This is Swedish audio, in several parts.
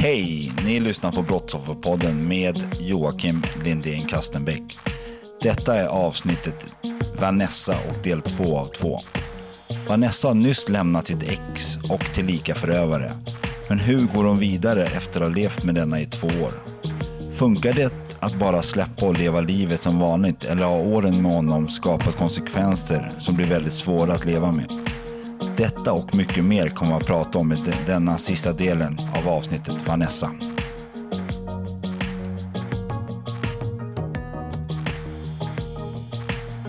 Hej! Ni lyssnar på Brottsofferpodden med Joakim Lindén Kastenbäck. Detta är avsnittet Vanessa och del två av två. Vanessa har nyss lämnat sitt ex och tillika förövare. Men hur går hon vidare efter att ha levt med denna i två år? Funkar det att bara släppa och leva livet som vanligt eller har åren med honom skapat konsekvenser som blir väldigt svåra att leva med? Detta och mycket mer kommer jag att prata om i de- denna sista delen av avsnittet Vanessa.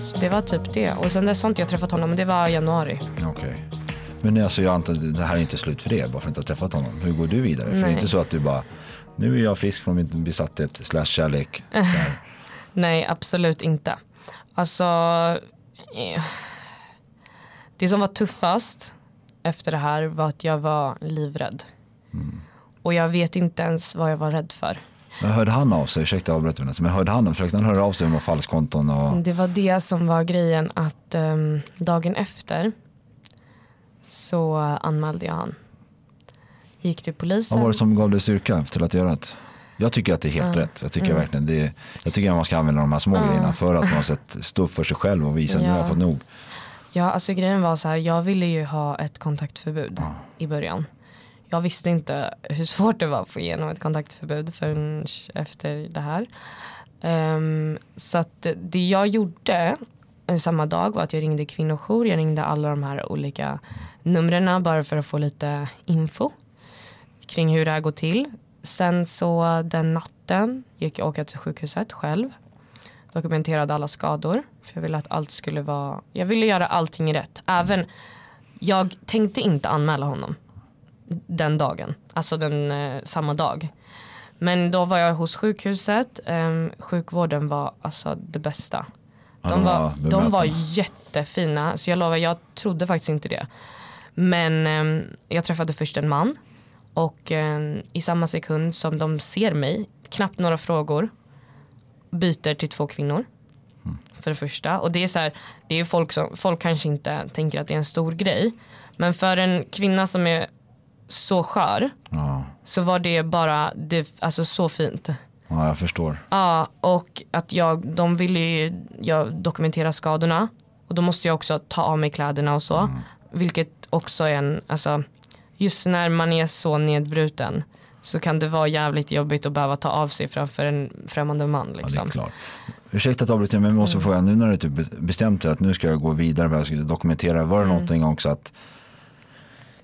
Så det var typ det. Och sen dess har inte jag träffat honom, men det var januari. Okej. Men alltså, jag antar att det här är inte slut för det bara för att inte har träffat honom. Hur går du vidare? För det är Nej. inte så att du bara, nu är jag frisk från min besatthet slash kärlek. Nej, absolut inte. Alltså, eh, det som var tuffast efter det här var att jag var livrädd. Och jag vet inte ens vad jag var rädd för. Men hörde han av sig, ursäkta avbröt men hörde han, försökte han höra av sig om falskkonton och Det var det som var grejen att ehm, dagen efter så anmälde jag han. Gick till polisen. vad var det som gav dig styrka till att göra det? Jag tycker att det är helt rätt. Jag tycker verkligen det, jag tycker att man ska använda de här små grejerna för att man sett stå upp för sig själv och visa att nu har jag Ja. fått nog. Ja, alltså grejen var så här, jag ville ju ha ett kontaktförbud i början. Jag visste inte hur svårt det var att få igenom ett kontaktförbud förrän efter det här. Ehm, så att det jag gjorde eh, samma dag var att jag ringde kvinnojour, jag ringde alla de här olika numren bara för att få lite info kring hur det här går till. Sen så den natten gick jag åka till sjukhuset själv dokumenterade alla skador. För jag ville att allt skulle vara, jag ville göra allting rätt. Även, jag tänkte inte anmäla honom den dagen, alltså den eh, samma dag. Men då var jag hos sjukhuset, Ehm, sjukvården var alltså det bästa. De var, de var jättefina, så jag lovar, jag trodde faktiskt inte det. Men ehm, jag träffade först en man och ehm, i samma sekund som de ser mig, knappt några frågor, byter till två kvinnor. För det första. Och det är så här, det är folk som, folk kanske inte tänker att det är en stor grej. Men för en kvinna som är så skör Ja, så var det bara, det, alltså så fint. ja jag förstår. Ja, och att jag, de ville ju jag dokumentera skadorna. Och då måste jag också ta av mig kläderna och så. Vilket också är en, alltså just när man är så nedbruten så kan det vara jävligt jobbigt att behöva ta av sig framför en främmande man Ja, det är liksom. klart. Ursäkta att avbryta men jag måste fråga, nu när du typ bestämt dig att nu ska jag gå vidare med att dokumentera, var det Mm. någonting också att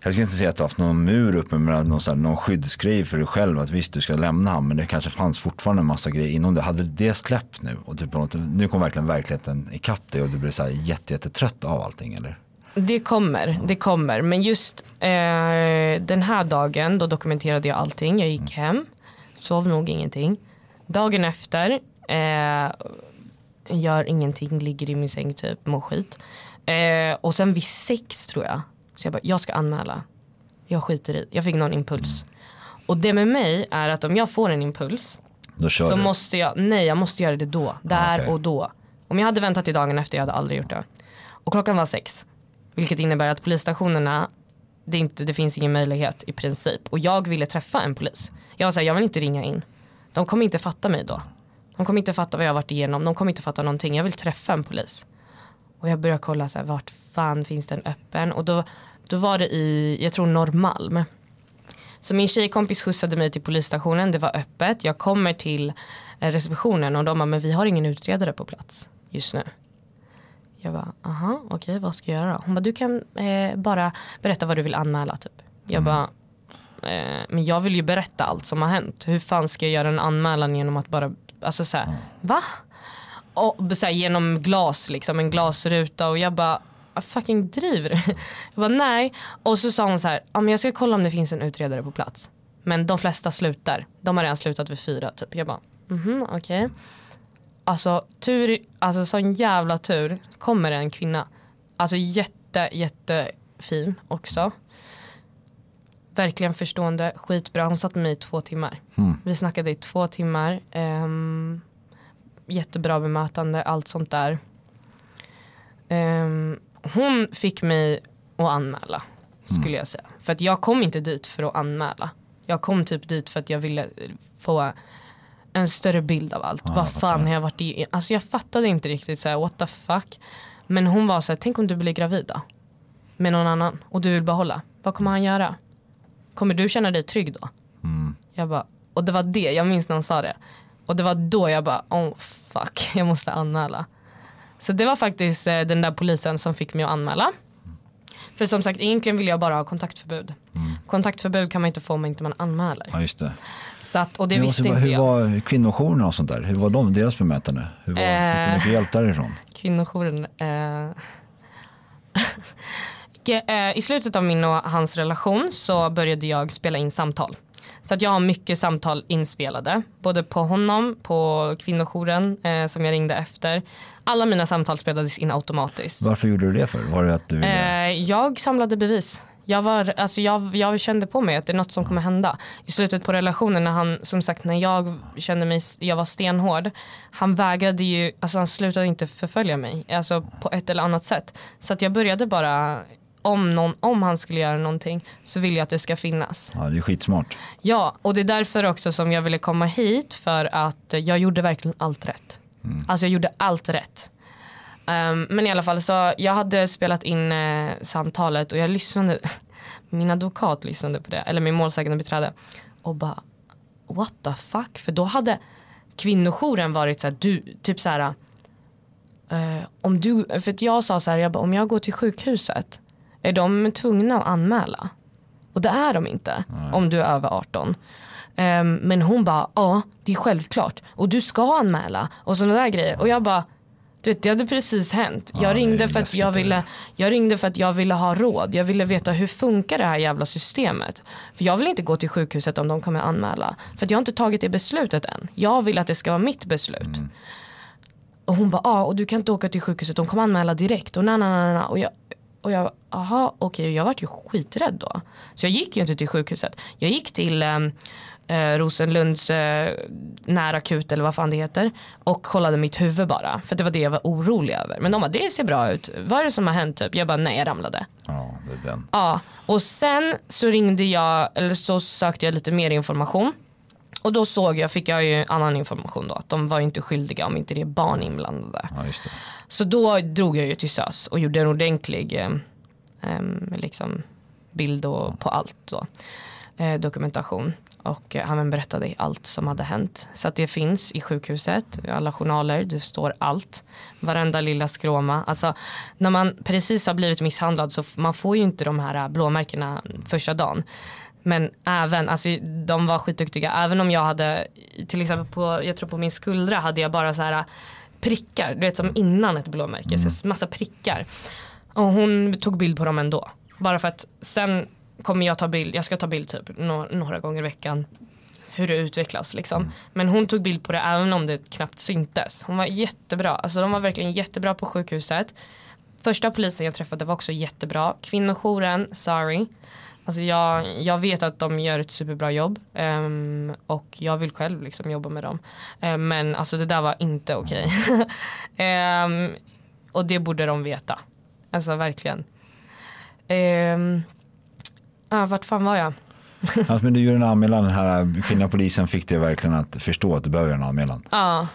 jag ska inte säga att du har haft någon mur uppe med någon, så här, någon skyddsgrej för dig själv att visst du ska lämna han men det kanske fanns fortfarande en massa grejer inom det. Hade det släppt nu och typ, något- nu kom verkligen verkligheten ikapp dig och du blev så här jätte, jättetrött av allting eller? Det kommer, det kommer. Men just eh, den här dagen då dokumenterade jag allting. Jag gick hem, sov nog ingenting. Dagen efter, eh, gör ingenting, ligger i min säng typ, mår skit. Eh, och sen vid sex tror jag, så jag bara, jag ska anmäla. Jag skiter i, jag fick någon impuls. Och det med mig är att om jag får en impuls Då så du. måste jag, nej jag måste göra det då, där okej. och då. Om jag hade väntat till dagen efter, jag hade aldrig gjort det. Och klockan var sex. Vilket innebär att polisstationerna, det, inte, det finns ingen möjlighet i princip. Och jag ville träffa en polis. Jag var såhär, jag vill inte ringa in. De kommer inte fatta mig då. De kommer inte fatta vad jag har varit igenom. De kommer inte fatta någonting. Jag vill träffa en polis. Och jag började kolla så här, vart fan finns den öppen och då, då var det i, jag tror Norrmalm. Så min tjejkompis skjutsade mig till polisstationen, det var öppet. Jag kommer till eh, receptionen och de bara, men vi har ingen utredare på plats just nu. Jag bara, aha, okej okay, vad ska jag göra då? Hon bara, du kan eh, bara berätta vad du vill anmäla typ. Jag bara, eh, men jag vill ju berätta allt som har hänt. Hur fan ska jag göra en anmälan genom att bara, alltså såhär, mm. va? Och så här, genom glas liksom, en glasruta och jag bara, fucking driver du? Jag bara nej. Och så sa hon så här, jag ska kolla om det finns en utredare på plats. Men de flesta slutar. De har redan slutat vid fyra typ. Jag bara, mhm okej. Okay. Alltså tur, alltså sån jävla tur kommer en kvinna. Alltså jätte jättefin också. Verkligen förstående, skitbra. Hon satt med mig i två timmar. Mm. Vi snackade i två timmar. Um, jättebra bemötande, allt sånt där. Um, hon fick mig att anmäla skulle mm. jag säga. För att jag kom inte dit för att anmäla. Jag kom typ dit för att jag ville få en större bild av allt. Ah, Vad fan har jag varit i? Alltså jag fattade inte riktigt så här, what the fuck. Men hon var så här, tänk om du blir gravid då? Med någon annan och du vill behålla. Vad kommer han göra? Kommer du känna dig trygg då? Mm. Jag bara, och det var det, jag minns när hon sa det. Och det var då jag bara, oh fuck, jag måste anmäla. Så det var faktiskt eh, den där polisen som fick mig att anmäla. För som sagt egentligen vill jag bara ha kontaktförbud. Mm. Kontaktförbud kan man inte få om inte man anmälar. Ja, just det. Så att, och det visste bara, inte hur jag. Hur var kvinnojourerna och sånt där? Hur var de, deras bemötande? Hur var, eh, fick du mycket hjälp därifrån? Kvinnojouren. Eh, eh, I slutet av min och hans relation så började jag spela in samtal. Så att jag har mycket samtal inspelade. Både på honom, på kvinnojouren eh, som jag ringde efter. Alla mina samtal spelades in automatiskt. Varför gjorde du det för? Var det att du ville... eh, jag samlade bevis. Jag, var, alltså jag, jag kände på mig att det är något som kommer hända. I slutet på relationen när han, som sagt när jag kände mig, jag var stenhård. Han vägrade ju, alltså han slutade inte förfölja mig. Alltså på ett eller annat sätt. Så att jag började bara om, någon, om han skulle göra någonting så vill jag att det ska finnas. Ja, det är skitsmart. Ja, och det är därför också som jag ville komma hit för att jag gjorde verkligen allt rätt. Mm. Alltså jag gjorde allt rätt. Um, men i alla fall så jag hade spelat in eh, samtalet och jag lyssnade, min advokat lyssnade på det, eller min målsägande beträde och bara what the fuck, för då hade kvinnojouren varit så här, du, typ så här uh, om du, för att jag sa så här, jag bara, om jag går till sjukhuset är de tvungna att anmäla. Och det är de inte Nej. om du är över 18. Um, ehm, men hon bara, ja det är självklart och du ska anmäla och sådana där grejer. Och jag bara, du vet det hade precis hänt. Jag, ja, ringde för att jag, ville, jag ringde för att jag ville ha råd. Jag ville veta hur funkar det här jävla systemet. För jag vill inte gå till sjukhuset om de kommer anmäla. För jag har inte tagit det beslutet än. Jag vill att det ska vara mitt beslut. Mm. Och hon bara, ja och du kan inte åka till sjukhuset, de kommer anmäla direkt. Och na, na, na, na. Och jag, och jag, aha okej, okay. jag vart ju skiträdd då. Så jag gick ju inte till sjukhuset. Jag gick till ehm, eh, Rosenlunds eh, närakut eller vad fan det heter och kollade mitt huvud bara. För det var det jag var orolig över. Men de bara, det ser bra ut. Vad är det som har hänt? Typ? Jag bara, nej jag ramlade. Ja, det är den. Ja, och sen så ringde jag, eller så sökte jag lite mer information. Och då såg jag, fick jag ju annan information då att de var inte skyldiga om inte det är barn inblandade. Ja, just det. Så då drog jag ju till SÖS och gjorde en ordentlig eh, eh, liksom bild och, på allt då. Eh, dokumentation. Och eh, han berättade allt som hade hänt. Så att det finns i sjukhuset, i alla journaler, det står allt. Varenda lilla skråma. Alltså, när man precis har blivit misshandlad så man får ju inte de här blåmärkena första dagen. Men även, alltså de var skitduktiga. Även om jag hade, till exempel på, jag tror på min skuldra hade jag bara så här prickar, du vet som innan ett blåmärke, mm. så massa prickar. Och hon tog bild på dem ändå. Bara för att sen kommer jag ta bild, jag ska ta bild typ några, några gånger i veckan hur det utvecklas liksom. Mm. Men hon tog bild på det även om det knappt syntes. Hon var jättebra, alltså de var verkligen jättebra på sjukhuset. Första polisen jag träffade var också jättebra. Kvinnojouren, sorry. Alltså jag, jag vet att de gör ett superbra jobb um, och jag vill själv liksom jobba med dem. Um, men alltså det där var inte okej. Okay. um, och det borde de veta. Alltså verkligen. Um, ah, vart fan var jag? alltså, men du gjorde en anmälan, den här kvinnan polisen fick det verkligen att förstå att du behöver en anmälan. Ja.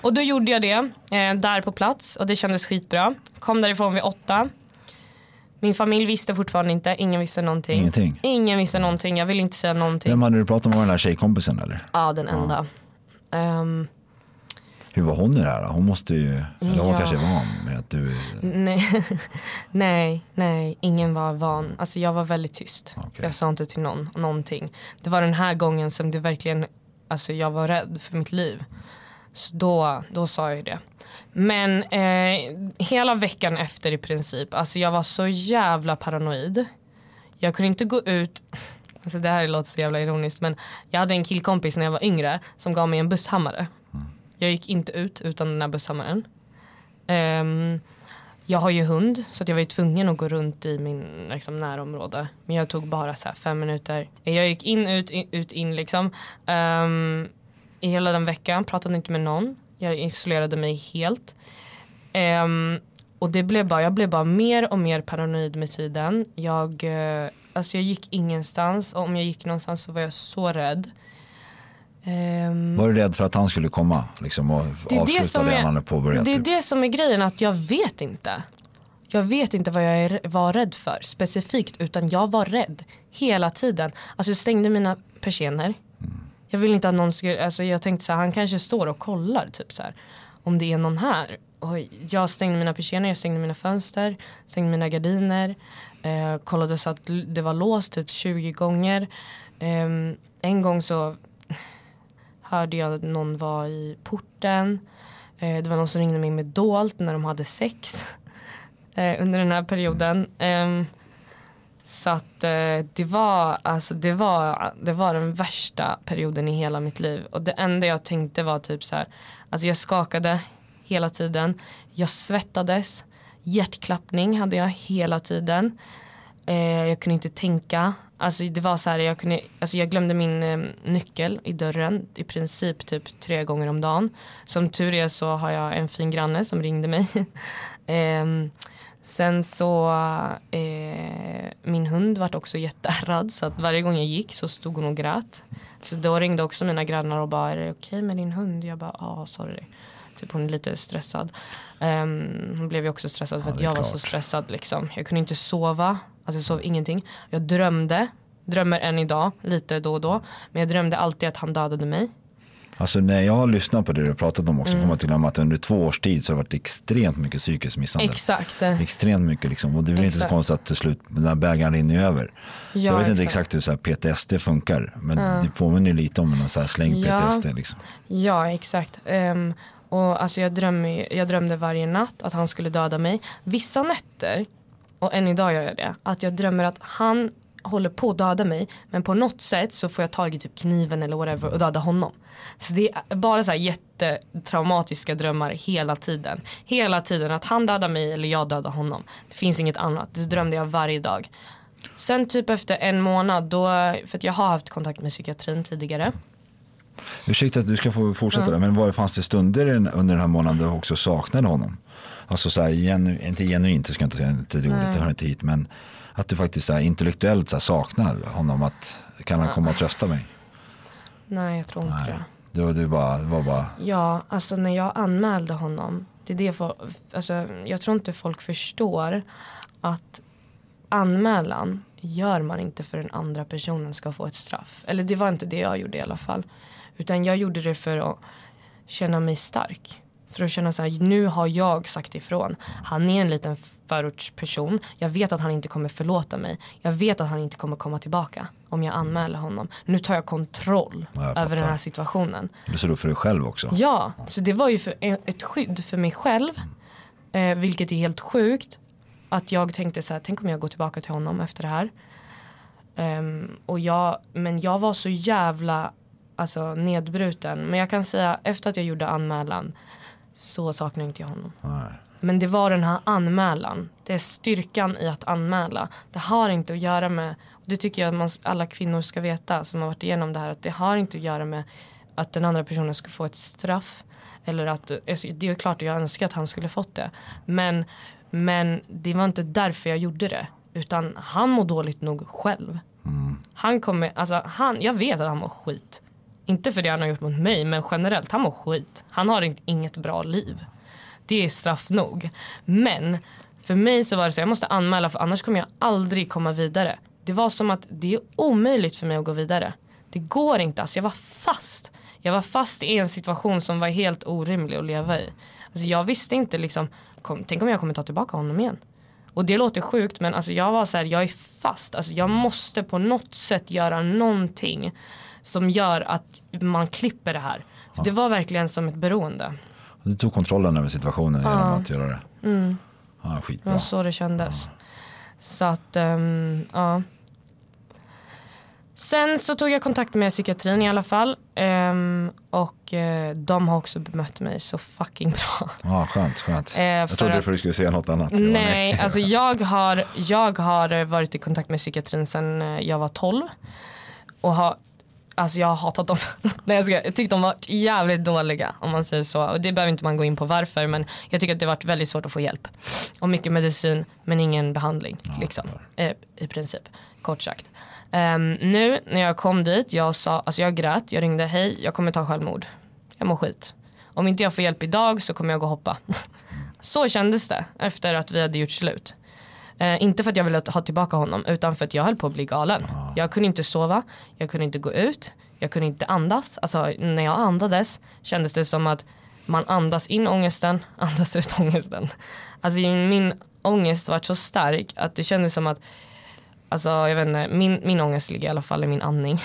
Och då gjorde jag det eh, där på plats och det kändes skitbra. Kom därifrån vid åtta. Min familj visste fortfarande inte, ingen visste någonting. Ingenting? Ingen visste någonting, jag ville inte säga någonting. Vem hade du pratat med? Var den där tjejkompisen eller? Ja, den enda. Ehm, Hur var hon i det här? då? Hon måste ju, eller hon Ja. kanske är van med att du, nej, nej, nej, ingen var van. Alltså jag var väldigt tyst. Okej. Jag sa inte till någon någonting. Det var den här gången som det verkligen, alltså jag var rädd för mitt liv. Så då, då sa jag ju det. Men eh, hela veckan efter i princip, alltså jag var så jävla paranoid. Jag kunde inte gå ut, alltså det här låter så jävla ironiskt men jag hade en killkompis när jag var yngre som gav mig en busshammare. Jag gick inte ut utan den här busshammaren. Um, jag har ju hund så att jag var ju tvungen att gå runt i min liksom, närområde. Men jag tog bara så här fem minuter. Jag gick in, ut, in, ut, in liksom. Um, i hela den veckan, pratade inte med någon. Jag isolerade mig helt. Ehm, och det blev bara, jag blev bara mer och mer paranoid med tiden. Jag, eh, alltså jag gick ingenstans och om jag gick någonstans så var jag så rädd. Ehm, var du rädd för att han skulle komma liksom, och det det avsluta som det, är, han hade påbörjat? det är typ? det som är grejen att jag vet inte. Jag vet inte vad jag var rädd för specifikt utan jag var rädd hela tiden. Alltså jag stängde mina persienner. Jag vill inte att någon skulle, alltså jag tänkte så här, han kanske står och kollar typ så här. Om det är någon här. Och jag stängde mina persienner, jag stängde mina fönster, stängde mina gardiner. Eh, kollade så att det var låst typ 20 gånger. Eh, en gång så hörde jag att någon var i porten. Eh, det var någon som ringde mig med dolt när de hade sex eh, under den här perioden. Ehm, så att eh, det var, alltså det var, det var den värsta perioden i hela mitt liv. Och det enda jag tänkte var typ så här, alltså jag skakade hela tiden. Jag svettades, hjärtklappning hade jag hela tiden. Eh, jag kunde inte tänka. Alltså det var så här, jag, kunde, alltså jag glömde min eh, nyckel i dörren i princip typ tre gånger om dagen. Som tur är så har jag en fin granne som ringde mig. Ehm, Sen så, eh, min hund vart också jätteärrad så att varje gång jag gick så stod hon och grät. Så då ringde också mina grannar och bara, är det okej med din hund? Jag bara, ja sorry. Typ hon är lite stressad. Ehm, hon blev ju också stressad för Ja, att jag var så klart. stressad liksom. Jag kunde inte sova, alltså jag sov ingenting. Jag drömde, drömmer än idag lite då och då. Men jag drömde alltid att han dödade mig. Alltså när jag har lyssnat på det du har pratat om också Mm. får man inte glömma att under två års tid så har det varit extremt mycket psykisk misshandel. Exakt. Extremt mycket liksom. Och det är väl inte så Exakt. konstigt att till slut den här bägaren rinner över. Ja, jag vet inte exakt. exakt hur så PTSD funkar. Men det påminner lite om en så här släng Ja. PTSD. Liksom. Ja, exakt. Ehm, och alltså jag, drömmer, jag drömde varje natt att han skulle döda mig. Vissa nätter, och än idag gör jag det, att jag drömmer att han håller på att döda mig men på något sätt så får jag tag i typ kniven eller whatever och döda honom. Så det är bara så här jättetraumatiska drömmar hela tiden. Hela tiden att han dödar mig eller jag dödar honom. Det finns inget annat. Det drömde jag varje dag. Sen typ efter en månad, då, för att jag har haft kontakt med psykiatrin tidigare. Ursäkta att du ska få fortsätta där, men var fanns det stunder under den här månaden du också saknade honom? Alltså så här, genu, inte genuint, det ska jag inte säga, inte det ordet, det hör inte hit, men att du faktiskt så här, intellektuellt så här, saknar honom, att kan han komma och trösta mig? Nej, jag tror inte Nej. det. Det var, det var, det var bara, Ja, alltså när jag anmälde honom. Det är det för, alltså, jag tror inte folk förstår att anmälan gör man inte för den andra personen ska få ett straff. Eller det var inte det jag gjorde i alla fall. Utan jag gjorde det för att känna mig stark. För att känna så här, nu har jag sagt ifrån. Han är en liten förortsperson. Jag vet att han inte kommer förlåta mig. Jag vet att han inte kommer komma tillbaka om jag anmäler honom. Nu tar jag kontroll Ja, jag över den här situationen. du står upp för dig själv också. Ja, så det var ju för, ett skydd för mig själv. Eh, vilket är helt sjukt. Att jag tänkte så här, tänk om jag går tillbaka till honom efter det här. Ehm, och jag, men jag var så jävla alltså, nedbruten. Men jag kan säga efter att jag gjorde anmälan så saknar inte jag honom. Nej. Men det var den här anmälan. Det är styrkan i att anmäla. Det har inte att göra med, och det tycker jag att man, alla kvinnor ska veta som har varit igenom det här, att det har inte att göra med att den andra personen ska få ett straff. Eller att, alltså, det är klart att jag önskar att han skulle fått det. Men, men det var inte därför jag gjorde det. Utan han mår dåligt nog själv. Han kommer, alltså han, jag vet att han mår skit inte för det han har gjort mot mig men generellt, han mår skit. Han har inget bra liv. Det är straff nog. Men för mig så var det så jag måste anmäla för annars kommer jag aldrig komma vidare. Det var som att det är omöjligt för mig att gå vidare. Det går inte, alltså jag var fast. Jag var fast i en situation som var helt orimlig att leva i. Alltså jag visste inte liksom, kom, tänk om jag kommer ta tillbaka honom igen. Och det låter sjukt men alltså jag var så här, jag är fast. Alltså jag måste på något sätt göra någonting som gör att man klipper det här. För det var verkligen som ett beroende. Du tog kontrollen över situationen genom ja. att göra det. Mm. Ja, skitbra. Det var så det kändes. Ja. Så att, um, ja. Sen så tog jag kontakt med psykiatrin i alla fall. Um, och uh, de har också bemött mig så fucking bra. Ja, skönt, skönt. Uh, jag trodde att, du skulle säga något annat. Nej, nej. alltså jag har, jag har varit i kontakt med psykiatrin sedan eh, jag var 12. Och har Alltså jag har hatat dem. Nej, jag, ska, jag tyckte de var jävligt dåliga om man säger så. Och det behöver inte man gå in på varför men jag tycker att det varit väldigt svårt att få hjälp. Och mycket medicin men ingen behandling. Liksom, eh, I princip, kort sagt. Um, nu när jag kom dit, jag sa, alltså jag grät, jag ringde hej jag kommer ta självmord. Jag mår skit. Om inte jag får hjälp idag så kommer jag gå och hoppa. så kändes det efter att vi hade gjort slut. Eh, inte för att jag ville ha tillbaka honom utan för att jag höll på att bli galen. Jag kunde inte sova, jag kunde inte gå ut, jag kunde inte andas. Alltså när jag andades kändes det som att man andas in ångesten, andas ut ångesten. Alltså min ångest var så stark att det kändes som att Alltså jag vet inte, min, min ångest ligger i alla fall i min andning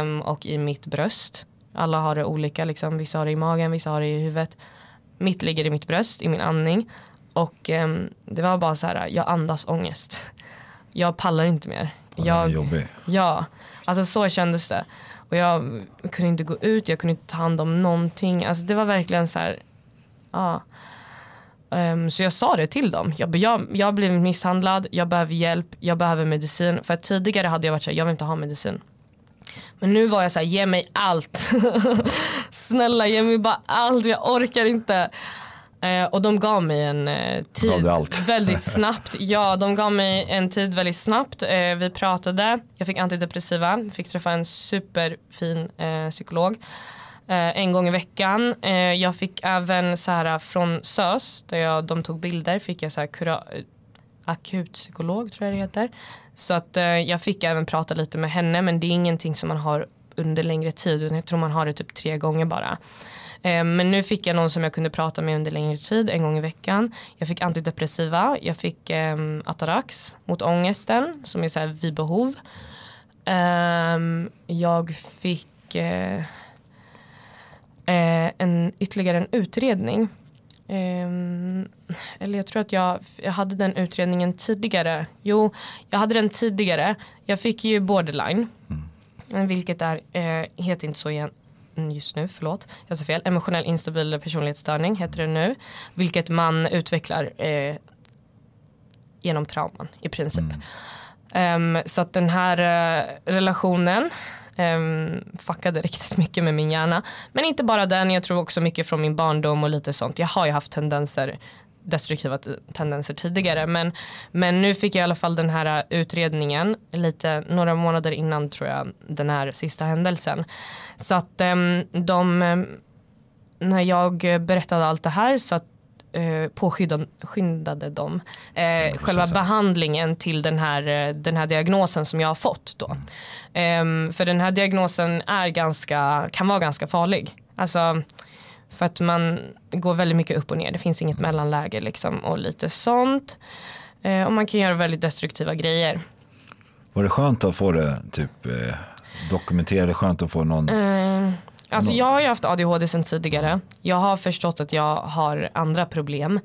um, och i mitt bröst. Alla har det olika, liksom. vissa har det i magen, vissa har det i huvudet. Mitt ligger i mitt bröst, i min andning. Och um, det var bara så här, jag andas ångest. Jag pallar inte mer. Jag, jobbig. Ja, alltså så kändes det. Och jag kunde inte gå ut, jag kunde inte ta hand om någonting. Alltså det var verkligen så här, ja. Um, så jag sa det till dem. Jag, jag, jag har blivit misshandlad, jag behöver hjälp, jag behöver medicin. För tidigare hade jag varit såhär, jag vill inte ha medicin. Men nu var jag såhär, ge mig allt. Snälla ge mig bara allt, jag orkar inte. Eh, och de gav mig en eh, tid väldigt snabbt. Ja, de gav mig en tid väldigt snabbt. Eh, vi pratade, jag fick antidepressiva, fick träffa en superfin eh, psykolog eh, en gång i veckan. Eh, jag fick även så här, från SÖS, där jag, de tog bilder, fick jag så här, kura, akutpsykolog tror jag det heter. Så att jag fick även prata lite med henne men det är ingenting som man har under längre tid utan jag tror man har det typ tre gånger bara. Eh, men nu fick jag någon som jag kunde prata med under längre tid, en gång i veckan. Jag fick antidepressiva, jag fick eh, Atarax mot ångesten som är så här vid behov. Eh, jag fick eh, eh, en, ytterligare en utredning. Um, eller jag tror att jag, jag hade den utredningen tidigare. Jo, jag hade den tidigare. Jag fick ju borderline. Mm. Vilket är, eh, heter inte så igen, just nu, förlåt, jag sa fel, emotionell instabil personlighetsstörning heter det nu. Vilket man utvecklar eh, genom trauman i princip. Mm. Um, så att den här uh, relationen um, fuckade riktigt mycket med min hjärna. Men inte bara den, jag tror också mycket från min barndom och lite sånt. Jag har ju haft tendenser destruktiva tendenser tidigare. Men, men nu fick jag i alla fall den här utredningen lite, några månader innan tror jag den här sista händelsen. Så att ehm, de, när jag berättade allt det här så att eh, påskyndade de eh, själva behandlingen till den här, den här diagnosen som jag har fått. Då. Mm. Eh, för den här diagnosen är ganska, kan vara ganska farlig. Alltså, för att man går väldigt mycket upp och ner. Det finns inget mellanläge liksom och lite sånt. Eh, och man kan göra väldigt destruktiva grejer. Var det skönt att få det typ eh, dokumenterat? Skönt att få någon? Eh, alltså jag har ju haft ADHD sedan tidigare. Jag har förstått att jag har andra problem.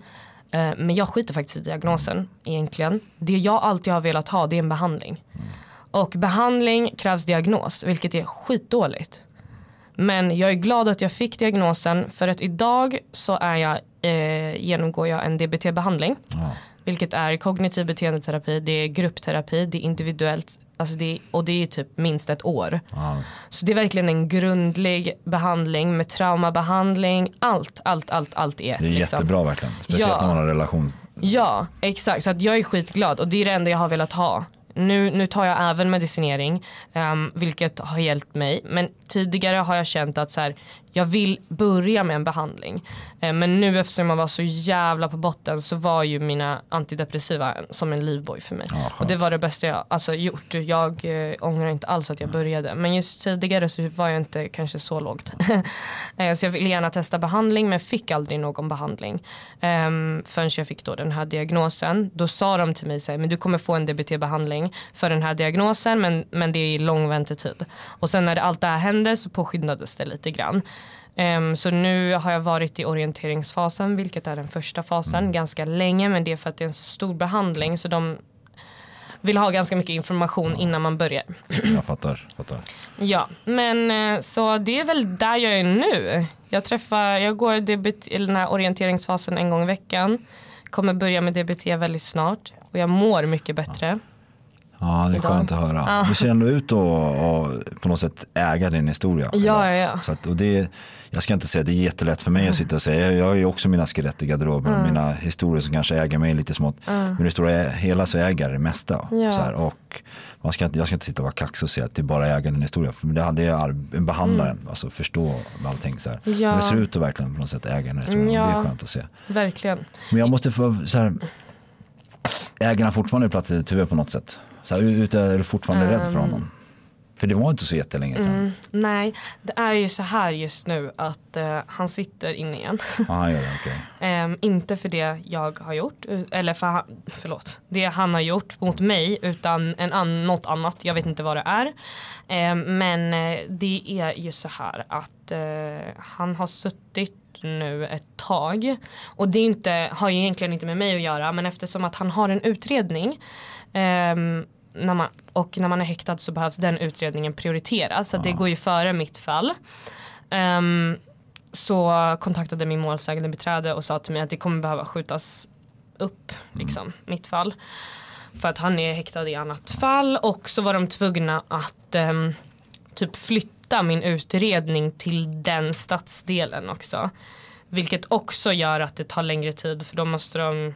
Eh, men jag skiter faktiskt i diagnosen egentligen. Det jag alltid har velat ha det är en behandling. Mm. Och behandling krävs diagnos vilket är skitdåligt. Men jag är glad att jag fick diagnosen för att idag så är jag, eh, genomgår jag en DBT-behandling. Ja. Vilket är kognitiv beteendeterapi, det är gruppterapi, det är individuellt alltså det är, och det är typ minst ett år. Ja. Så det är verkligen en grundlig behandling med traumabehandling, allt, allt, allt, allt är Det är liksom. jättebra verkligen, speciellt ja. när man har relation. Ja, exakt. Så att jag är skitglad och det är det enda jag har velat ha nu, nu tar jag även medicinering um, vilket har hjälpt mig. Men tidigare har jag känt att så här, jag vill börja med en behandling. Uh, men nu eftersom jag var så jävla på botten så var ju mina antidepressiva som en livboj för mig. Ja, och det var det bästa jag alltså, gjort. Jag uh, ångrar inte alls att jag började. Men just tidigare så var jag inte kanske så lågt. uh, så jag ville gärna testa behandling men fick aldrig någon behandling. Um, förrän jag fick då den här diagnosen. Då sa de till mig så här, men du kommer få en DBT-behandling för den här diagnosen men, men det är lång väntetid. Och sen när allt det här hände så påskyndades det lite grann. Um, så nu har jag varit i orienteringsfasen vilket är den första fasen Mm. ganska länge men det är för att det är en så stor behandling så de vill ha ganska mycket information innan man börjar. Jag fattar. fattar. Ja, men eh, så det är väl där jag är nu. Jag träffar, jag går eller den här orienteringsfasen en gång i veckan. Kommer börja med DBT väldigt snart och jag mår mycket bättre. Ja, det är skönt att höra. Du ser ändå ut att att på något sätt äga din historia. Ja, ja, ja. Så att, och det, jag ska inte säga det är jättelätt för mig att sitta och säga. Jag, har ju också mina skelett i garderoben och mina historier som kanske äger mig lite smått. Men i det stora hela så äger jag det mesta. Ja. Så här, och man ska inte, jag ska inte sitta och vara kaxig och säga att det bara äger en historia. För det jag en behandlaren, alltså förstå allting. Så här. Ja. Men det ser ut att verkligen på något sätt äga en historia. Ja. Det är skönt att se. Verkligen. Men jag måste få så här, äger han fortfarande plats i ditt huvud på något sätt? Här, ute, är du fortfarande rädd för honom? För det var inte så jättelänge sedan. Nej, det är ju så här just nu att eh, han sitter inne igen. Ja, han gör det, okej. Ehm, inte för det jag har gjort, eller för han, förlåt, det han har gjort mot mig utan en an, något annat, jag vet inte vad det är. Ehm, men eh, det är ju så här att eh, han har suttit nu ett tag och det inte, har ju egentligen inte med mig att göra men eftersom att han har en utredning ehm, när man, och när man är häktad så behövs den utredningen prioriteras så det går ju före mitt fall. Ehm, så kontaktade min målsägande beträde och sa till mig att det kommer behöva skjutas upp, liksom, mitt fall. För att han är häktad i annat fall och så var de tvungna att ehm, typ flytta min utredning till den stadsdelen också. Vilket också gör att det tar längre tid för då måste de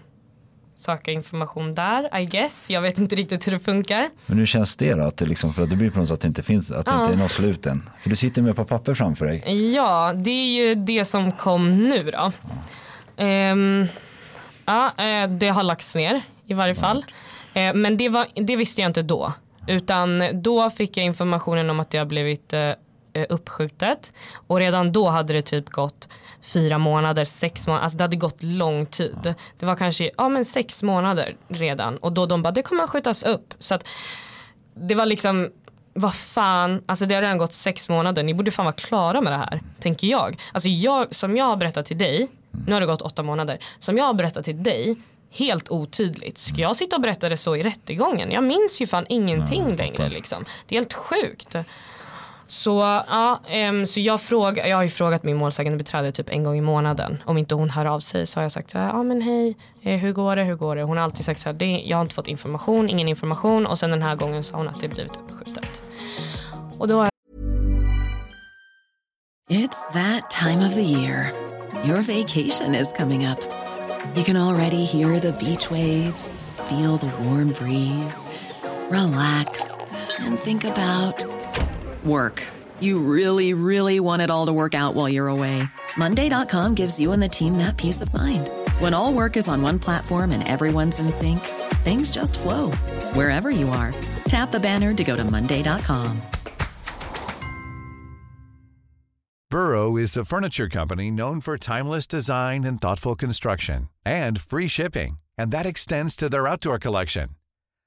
söka information där, I guess. Jag vet inte riktigt hur det funkar. Men hur känns det då? Att det, liksom, för att det blir på något sätt att det inte finns, att det inte är något slut än. För du sitter med ett par papper framför dig. Ja, det är ju det som kom nu då. Ehm, ja, eh, det har lagts ner i varje fall. Eh, men det, var, det visste jag inte då. Utan då fick jag informationen om att det har blivit eh, uppskjutet. Och redan då hade det typ gått fyra månader, sex månader. Alltså det hade gått lång tid. Det var kanske ja, men sex månader redan. Och då de bara, det kommer skjutas upp. Så att det var liksom, vad fan, alltså det har redan gått sex månader, ni borde fan vara klara med det här, tänker jag. Alltså jag, som jag har berättat till dig, nu har det gått åtta månader, som jag har berättat till dig, helt otydligt. Ska jag sitta och berätta det så i rättegången? Jag minns ju fan ingenting längre liksom. Det är helt sjukt. Så, ja, um, så jag, fråga, jag har ju frågat min målsägande beträde typ en gång i månaden. Om inte hon hör av sig så har jag sagt ja ah, men hej, eh, hur går det, hur går det? Hon har alltid sagt så här, det, jag har inte fått information, ingen information och sen den här gången sa hon att det blivit uppskjutet. Och då har It's that time of the year. Your vacation is coming up. You can already hear the beach waves, feel the warm breeze, relax, and think about work. You really, really want it all to work out while you're away. Monday.com gives you and the team that peace of mind. When all work is on one platform and everyone's in sync, things just flow wherever you are. Tap the banner to go to Monday.com. Burrow is a furniture company known for timeless design and thoughtful construction and free shipping, and that extends to their outdoor collection.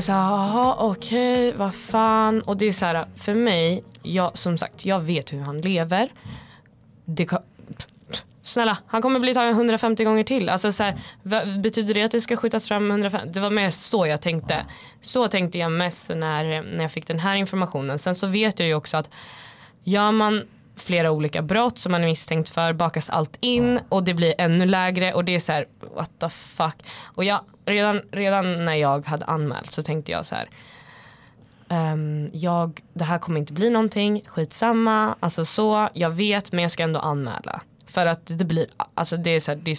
Så jaha okej, vad fan. Och det är så här, för mig, jag, som sagt, jag vet hur han lever. Det kan, snälla, han kommer bli tagen 150 gånger till. Alltså så här, vad, betyder det att det ska skjutas fram 150? Det var mer så jag tänkte. Så tänkte jag mest när, när jag fick den här informationen. Sen så vet jag ju också att gör man flera olika brott som man är misstänkt för bakas allt in och det blir ännu lägre och det är så här what the fuck. Och jag, redan, redan när jag hade anmält så tänkte jag så här ehm, jag, det här kommer inte bli någonting, skitsamma, alltså så, jag vet men jag ska ändå anmäla. För att det blir, alltså det, är så här, det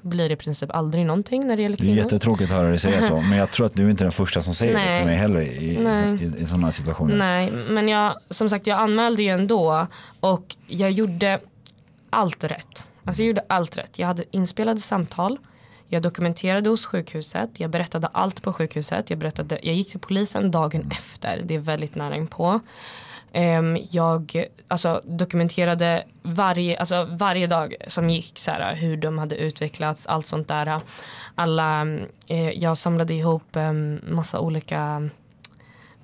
blir i princip aldrig någonting när det gäller kvinnor. Det är jättetråkigt att höra dig säga så, men jag tror att du är inte den första som säger det till mig heller i, i, i sådana situationer. Nej, men jag, som sagt jag anmälde ju ändå och jag gjorde allt rätt. Alltså jag gjorde allt rätt. Jag hade inspelade samtal, jag dokumenterade hos sjukhuset, jag berättade allt på sjukhuset, jag, berättade, jag gick till polisen dagen efter, det är väldigt nära inpå. Um, jag alltså, dokumenterade varje, alltså, varje dag som gick så här, hur de hade utvecklats, allt sånt där. Alla, uh, jag samlade ihop um, massa olika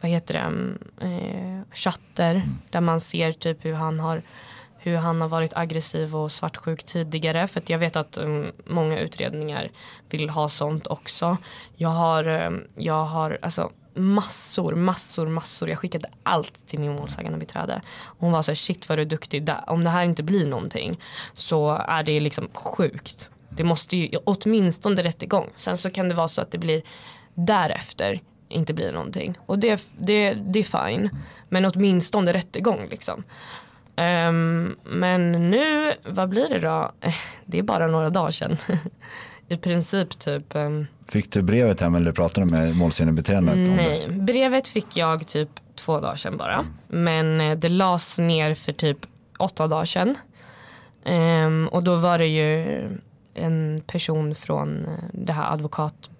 vad heter det, uh, chatter där man ser typ hur han har hur han har varit aggressiv och svartsjuk tidigare för att jag vet att um, många utredningar vill ha sånt också. Jag har, um, jag har alltså massor, massor, massor. Jag skickade allt till min målsägande beträde. Hon var så här, shit vad du är duktig. Om det här inte blir någonting så är det liksom sjukt. Det måste ju åtminstone rättegång. Sen så kan det vara så att det blir därefter inte blir någonting. Och det, det, det är fine. Men åtminstone rättegång liksom. Um, men nu, vad blir det då? Det är bara några dagar sedan. I princip typ um, Fick du brevet hem eller pratade du med målsägandebiträdet? Nej, brevet fick jag typ två dagar sedan bara. Men eh, det lades ner för typ åtta dagar sedan. Um, och då var det ju en person från eh, det här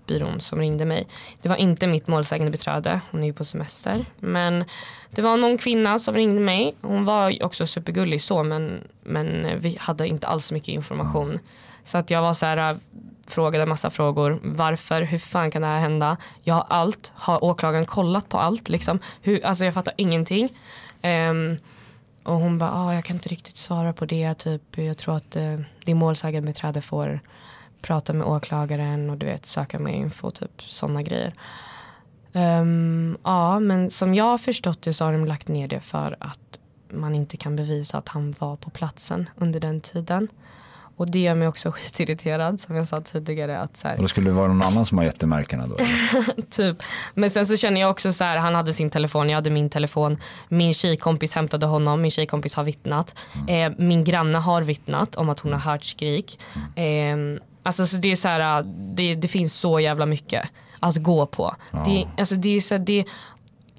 advokatbyrån som ringde mig. Det var inte mitt målsägande beträde, hon är ju på semester. Men det var någon kvinna som ringde mig. Hon var också supergullig så men, men vi hade inte alls mycket information. Så att jag var så här, äh, frågade massa frågor. Varför? Hur fan kan det här hända? Jag har allt. Har åklagaren kollat på allt? Liksom? Hur, alltså jag fattar ingenting. Um, och hon bara, ah, jag kan inte riktigt svara på det. Typ, jag tror att uh, din målsägandebiträde får prata med åklagaren och du vet söka mer info. Typ sådana grejer. Um, ja, men som jag har förstått det så har de lagt ner det för att man inte kan bevisa att han var på platsen under den tiden. Och det gör mig också skitirriterad som jag sa tidigare. Att så här, och då skulle det vara någon annan som har jättemärkena då? typ. Men sen så känner jag också så här, han hade sin telefon, jag hade min telefon. Min tjejkompis hämtade honom, min tjejkompis har vittnat. Mm. Eh, min granne har vittnat om att hon har hört skrik. Eh, alltså så det är så här, det, det finns så jävla mycket att gå på. Ja. Det, alltså det är så det,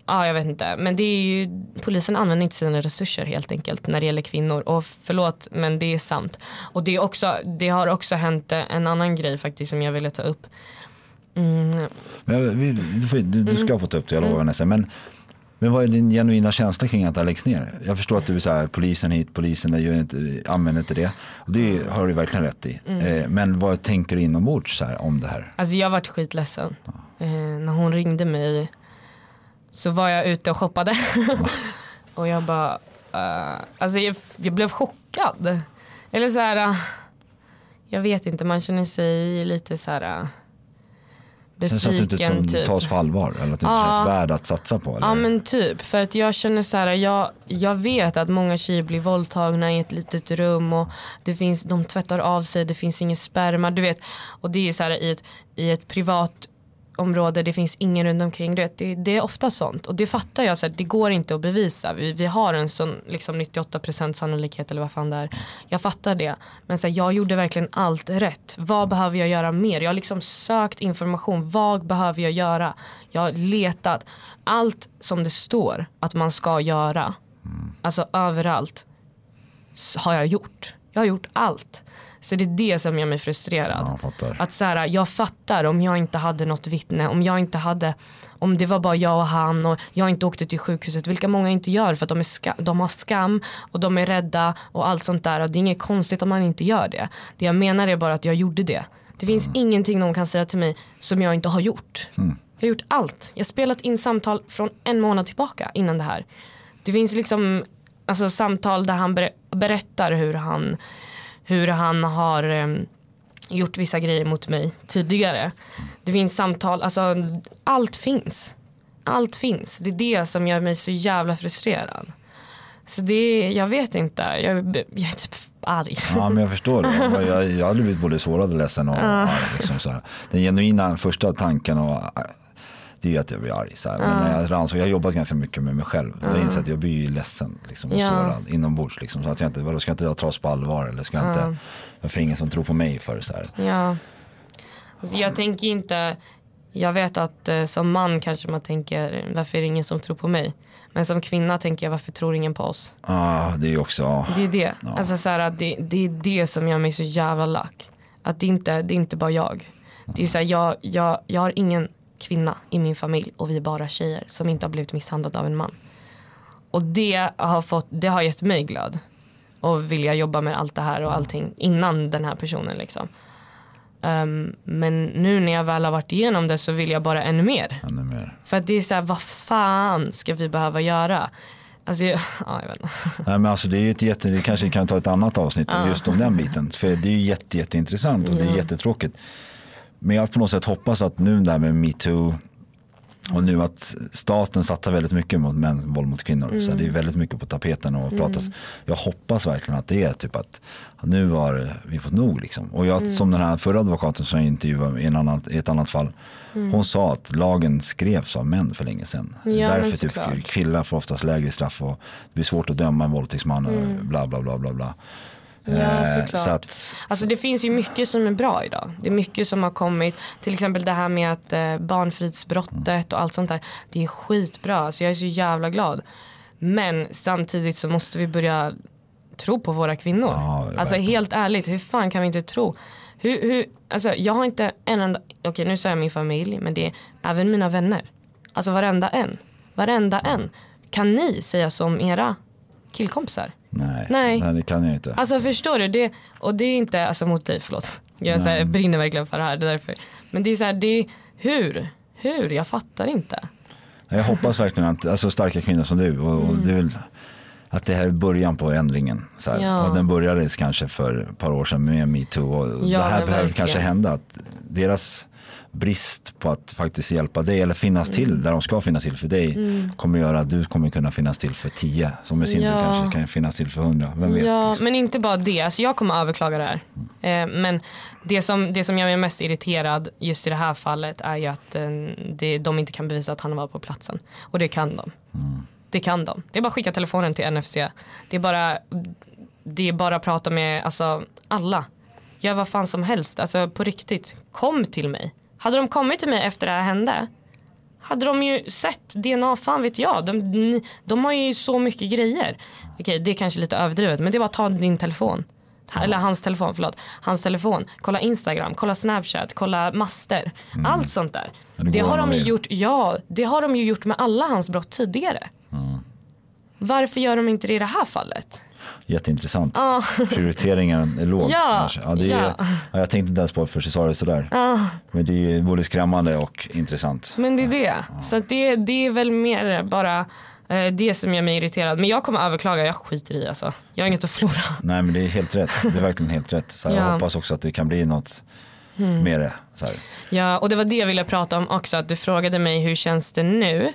Ja, jag vet inte. Men det är ju, polisen använder inte sina resurser helt enkelt när det gäller kvinnor. Och förlåt, men det är sant. Och det, är också, det har också hänt en annan grej faktiskt som jag ville ta upp. Mm. Du, du, du, ska mm. få ta upp det, jag lovar Vanessa. Men, men vad är din genuina känsla kring att det läggs ner? Jag förstår att du är så här, polisen hit, polisen där, gör inte, använder inte det. Och det mm. har du verkligen rätt i. Mm. Eh, men vad tänker du inombords så här, om det här? Alltså jag varit skitledsen. Ja. Eh, när hon ringde mig så var jag ute och shoppade. och jag bara, uh, alltså jag, jag, blev chockad. Eller så här, uh, jag vet inte, man känner sig lite så här uh, besviken. Känns att du inte typ. tas på allvar eller att det inte ja. känns värd att satsa på? Eller? Ja men typ, för att jag känner så här, jag, jag vet att många tjejer blir våldtagna i ett litet rum och det finns, de tvättar av sig, det finns ingen sperma, du vet. Och det är så här i ett, i ett privat område, det finns ingen runt omkring. Det, det, det är ofta sånt och det fattar jag, så att det går inte att bevisa. Vi, vi har en sån liksom 98% sannolikhet eller vad fan det är. Jag fattar det. Men så här, jag gjorde verkligen allt rätt. Vad behöver jag göra mer? Jag har liksom sökt information. Vad behöver jag göra? Jag har letat. Allt som det står att man ska göra, alltså överallt, har jag gjort. Jag har gjort allt. Så det är det som gör mig frustrerad. Ja, att så här, jag fattar om jag inte hade något vittne, om jag inte hade, om det var bara jag och han och jag inte åkte till sjukhuset, vilka många inte gör för att de, är ska, de har skam och de är rädda och allt sånt där. Och det är inget konstigt om man inte gör det. Det jag menar är bara att jag gjorde det. Det finns mm. ingenting någon kan säga till mig som jag inte har gjort. Mm. Jag har gjort allt. Jag har spelat in samtal från en månad tillbaka innan det här. Det finns liksom alltså, samtal där han berättar hur han hur han har um, gjort vissa grejer mot mig tidigare. Det finns samtal, alltså allt finns. Allt finns. Det är det som gör mig så jävla frustrerad. Så det, jag vet inte, jag, jag är typ arg. Ja, men jag förstår det. Jag, jag hade blivit både sårad och ledsen och arg. Liksom, så här. Den genuina första tanken och det är ju att jag blir arg. Så här. Men när jag, rannsakar, jag har jobbat ganska mycket med mig själv. Jag har insett att jag blir ju ledsen liksom, och Ja. sårad inombords. Liksom, så att jag inte, vadå, ska jag inte jag tas på allvar eller ska jag inte, varför är ingen som tror på mig för så här. Ja. Alltså, jag tänker inte, jag vet att eh, som man kanske man tänker varför är det ingen som tror på mig. Men som kvinna tänker jag varför tror ingen på oss. Ah, det är ju också, ja. Det är det. Alltså, så här, det, det är det som gör mig så jävla lack. Att det inte det är inte bara jag. Det är så här, jag, jag, jag har ingen kvinna i min familj och vi är bara tjejer som inte har blivit misshandlade av en man. Och det har, fått, det har gett mig glöd. Och vilja jobba med allt det här och allting innan den här personen liksom. Ehm, men nu när jag väl har varit igenom det så vill jag bara ännu mer. ännu mer. För att det är så här, vad fan ska vi behöva göra? Alltså, ja, jag vet inte. Nej, men alltså, det är ju ett jätte, det kanske kan ta ett annat avsnitt just om den biten. För det är ju jätte, jätteintressant och det är jättetråkigt. Men jag på något sätt hoppas att nu det här med metoo och nu att staten satsar väldigt mycket mot män, våld mot kvinnor. Så det är väldigt mycket på tapeten och pratas. Jag hoppas verkligen att det är typ att nu har vi fått nog. Liksom. Och jag, som den här förra advokaten som jag intervjuade i, en annan, i ett annat fall. Hon sa att lagen skrevs av män för länge sedan. Ja, Därför typ killar får oftast lägre straff och det blir svårt att döma en våldtäktsman och bla bla bla bla bla. Ja, Eh, såklart. så att, Alltså det finns ju mycket som är bra idag. Det är mycket som har kommit. Till exempel det här med att eh, barnfridsbrottet och allt sånt där. Det är skitbra. Alltså jag är så jävla glad. Men samtidigt så måste vi börja tro på våra kvinnor. Ja, alltså helt ärligt, hur fan kan vi inte tro? Hur, hur, alltså jag har inte en enda, okej nu sa jag min familj, men det är även mina vänner. Alltså varenda en. Varenda en. Kan ni säga som era killkompisar? Nej, Nej. nej, det kan jag inte. Alltså förstår du? Det, och det är inte alltså, mot dig, förlåt. Jag så här, brinner verkligen för det här. Det är därför. Men det är så här, det är, hur? Hur? Jag fattar inte. Jag hoppas verkligen att alltså, starka kvinnor som du och, och det är väl, att det här är början på ändringen. Så. Mm. Ja. Och den började kanske för ett par år sedan med metoo och Ja, det här behöver verkligen. kanske hända. Att deras brist på att faktiskt hjälpa dig eller finnas Mm. till där de ska finnas till för dig kommer göra att du kommer kunna finnas till för tio som i sin tur Ja. kanske kan finnas till för hundra. Vem vet? Ja, liksom. men inte bara det. Alltså, jag kommer överklaga det här. Eh, men det som, det som gör mig mest irriterad just i det här fallet är ju att eh, det, de inte kan bevisa att han var på platsen. Och det kan de. Det kan de. Det är bara att skicka telefonen till NFC. Det är bara, det är bara att prata med alltså, alla. Gör vad fan som helst. Alltså på riktigt. Kom till mig. Hade de kommit till mig efter det här hände hade de ju sett DNA, fan vet jag. De, de har ju så mycket grejer. Okej, det är kanske lite överdrivet men det är bara att ta din telefon. Eller hans telefon, förlåt. Hans telefon. Kolla Instagram, kolla Snapchat, kolla master. Allt sånt där. Mm. Det Det, har de ju gjort, ja, det har de ju gjort med alla hans brott tidigare. Varför gör de inte det i det här fallet? Jätteintressant. Prioriteringen är låg. Ja. Ja, det är, ja. ja. jag tänkte inte ens på sa det sådär. Men det är både skrämmande och intressant. Men det är det. Så att det, det är väl mer bara eh, det som gör mig irriterad. Men jag kommer överklaga, jag skiter i alltså. Jag har inget att förlora. Nej men det är helt rätt. Det är verkligen helt rätt. Så här, Ja. Jag hoppas också att det kan bli något Mm. med det. Så. Ja, och det var det jag ville prata om också. Att du frågade mig hur känns det nu?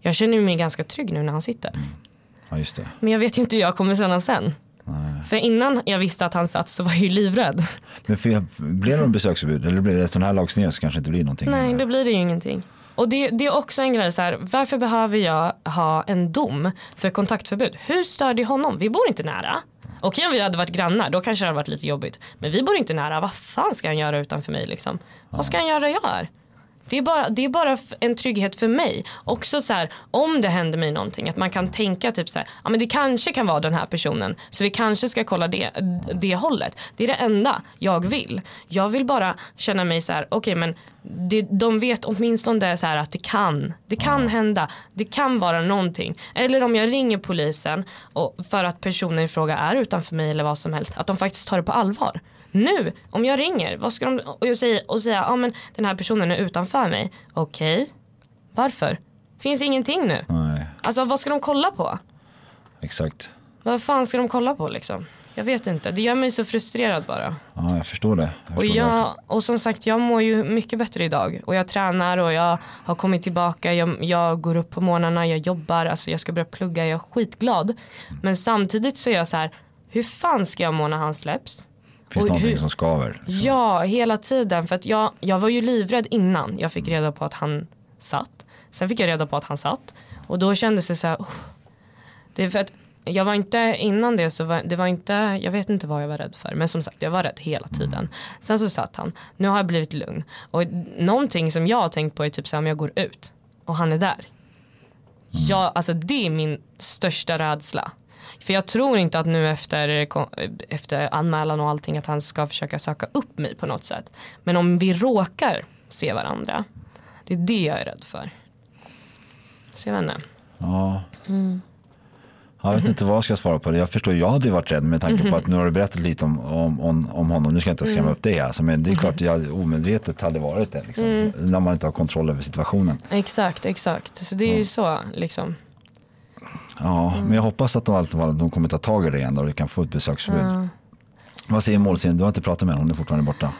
Jag känner mig ganska trygg nu när han sitter. Ja just det. Men jag vet ju inte hur jag kommer känna sen. För innan jag visste att han satt så var jag ju livrädd. Men för, blir det någon besöksförbud? Eller blir det efter den här lags ner så kanske det inte blir någonting? Nej, då blir det ju ingenting. Och det, det är också en grej så här, varför behöver jag ha en dom för kontaktförbud? Hur stör det honom? Vi bor inte nära. Okej om vi hade varit grannar, då kanske det hade varit lite jobbigt. Men vi bor inte nära, vad fan ska han göra utanför mig liksom? Vad ska han göra där jag är? Det är, bara, det är bara en trygghet för mig. Också så här, om det händer mig någonting, att man kan tänka typ så här, ja men det kanske kan vara den här personen, så vi kanske ska kolla det, det hållet. Det är det enda jag vill. Jag vill bara känna mig så här, okej men det, de vet åtminstone så här att det kan, det kan hända, det kan vara någonting. Eller om jag ringer polisen och för att personen i fråga är utanför mig eller vad som helst, att de faktiskt tar det på allvar. Nu, om jag ringer vad ska de, och jag säger, och säger ja men den här personen är utanför mig. Okej, varför? Finns ingenting nu. Nej, Alltså vad ska de kolla på? exakt. Vad fan ska de kolla på liksom? Jag vet inte, det gör mig så frustrerad bara. Ja, jag förstår det. Jag Och, förstår det. jag, och som sagt jag mår ju mycket bättre idag och jag tränar och jag har kommit tillbaka, jag, jag går upp på morgnarna, jag jobbar, alltså jag ska börja plugga, jag är skitglad. Men samtidigt så är jag så här, hur fan ska jag må när han släpps? Finns och någonting hur- som skaver? Ja, hela tiden. För att jag, jag var ju livrädd innan jag fick reda på att han satt. Sen fick jag reda på att han satt. Och då kändes det så här, "Uff." det är för att jag var inte, innan det så var det var inte, jag vet inte vad jag var rädd för. Men som sagt jag var rädd hela tiden. Sen så satt han, nu har jag blivit lugn. Och någonting som jag har tänkt på är typ så här om jag går ut och han är där. Ja, alltså det är min största rädsla. För jag tror inte att nu efter, efter anmälan och allting att han ska försöka söka upp mig på något sätt. Men om vi råkar se varandra, det är det jag är rädd för. Så jag vet inte. Ja. Mm. Jag vet inte vad jag ska svara på det. Jag förstår, jag hade varit rädd med tanke på att nu har du berättat lite om, om, om, om honom. Nu ska jag inte skrämma Mm. upp det alltså, men det är klart jag omedvetet hade varit det. Liksom, Mm. När man inte har kontroll över situationen. Exakt, exakt. Så det är ju så liksom. Ja, Mm. men jag hoppas att de, de kommer ta tag i det igen då och du kan få ett besöksförbud. Vad säger målsäganden? Du har inte pratat med henne, hon är fortfarande borta.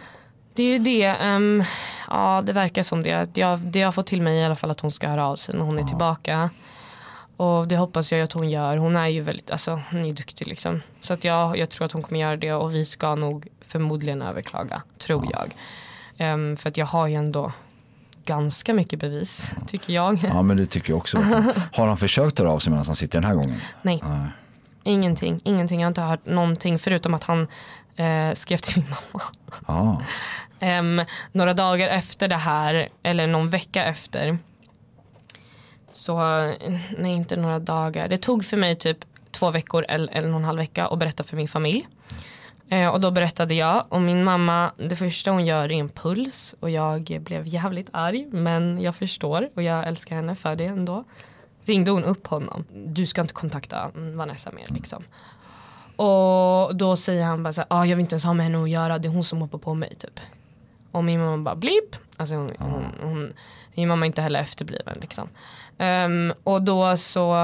Det är ju det, ehm, ja det verkar som det. Jag, det jag har fått till mig i alla fall att hon ska höra av sig när hon är tillbaka. Och det hoppas jag att hon gör. Hon är ju väldigt, alltså hon är duktig liksom. Så att jag, jag tror att hon kommer göra det och vi ska nog förmodligen överklaga, tror jag. Ehm, för att jag har ju ändå ganska mycket bevis, tycker jag. Ja, men det tycker jag också. Har han försökt höra av sig medan han sitter den här gången? Nej, Nej. ingenting, ingenting. Jag har inte hört någonting förutom att han eh, skrev till min mamma. Ja, Em, några dagar efter det här, eller någon vecka efter. Så, nej inte några dagar. Det tog för mig typ två veckor eller och en halv vecka att berätta för min familj. Eh, och då berättade jag och min mamma, det första hon gör är en puls och jag blev jävligt arg men jag förstår och jag älskar henne för det ändå. Ringde hon upp honom, du ska inte kontakta Vanessa mer liksom. Och då säger han bara så här, ah, jag vill inte ens ha med henne att göra, det är hon som hoppar på mig typ. Och min mamma bara blipp. Alltså hon, hon, hon, min mamma är inte heller efterbliven liksom. Um, och då så,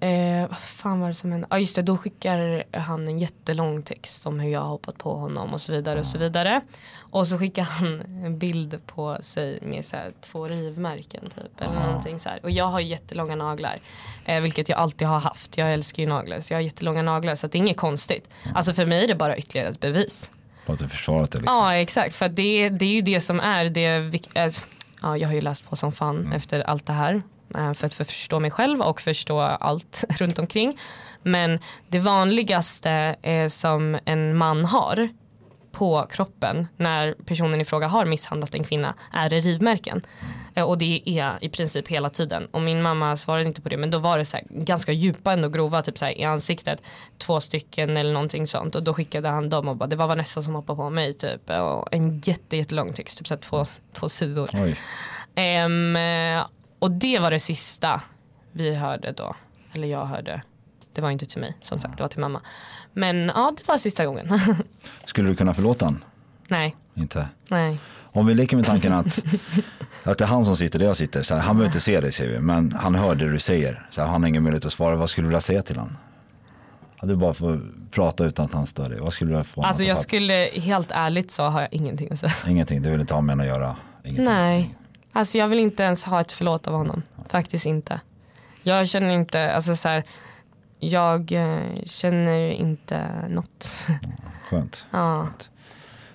eh, vad fan var det som hände? Ja ah, just det, då skickar han en jättelång text om hur jag har hoppat på honom och så vidare och så vidare. Och så skickar han en bild på sig med så här, två rivmärken typ. Eller någonting så här. Och jag har jättelånga naglar. Eh, vilket jag alltid har haft. Jag älskar ju naglar så jag har jättelånga naglar så det är inget konstigt. Alltså för mig är det bara ytterligare ett bevis. på att du försvarat det. Liksom. Ja exakt för det, det är ju det som är det äh, ja, Jag har ju läst på som fan Mm. efter allt det här för att förstå mig själv och förstå allt runt omkring. Men det vanligaste eh, som en man har på kroppen när personen i fråga har misshandlat en kvinna är det rivmärken. Eh, Och det är i princip hela tiden. Och min mamma svarade inte på det men då var det så ganska djupa ändå grova typ så i ansiktet. Två stycken eller någonting sånt. Och då skickade han dem och bara det var Vanessa som hoppade på mig typ. Och en jätte, jättelång text, typ så två, två sidor. Oj. Och det var det sista vi hörde då. Eller jag hörde. Det var inte till mig som sagt, det var till mamma. Men ja, det var sista gången. Skulle du kunna förlåta honom? nej, Inte? nej. Om vi leker med tanken att, att det är han som sitter där jag sitter. Så här, han behöver inte se dig säger vi, men han hör det du säger. Så här, han har ingen möjlighet att svara. Vad skulle du vilja säga till honom? Ja, du bara får prata utan att han stör dig. Vad skulle du få honom Alltså jag skulle, helt ärligt så har jag ingenting att säga. Ingenting, du vill inte ha med henne att göra? Ingenting. Nej, alltså jag vill inte ens ha ett förlåt av honom. Faktiskt inte. Jag känner inte, alltså så här, jag eh, känner inte något. Skönt. ja.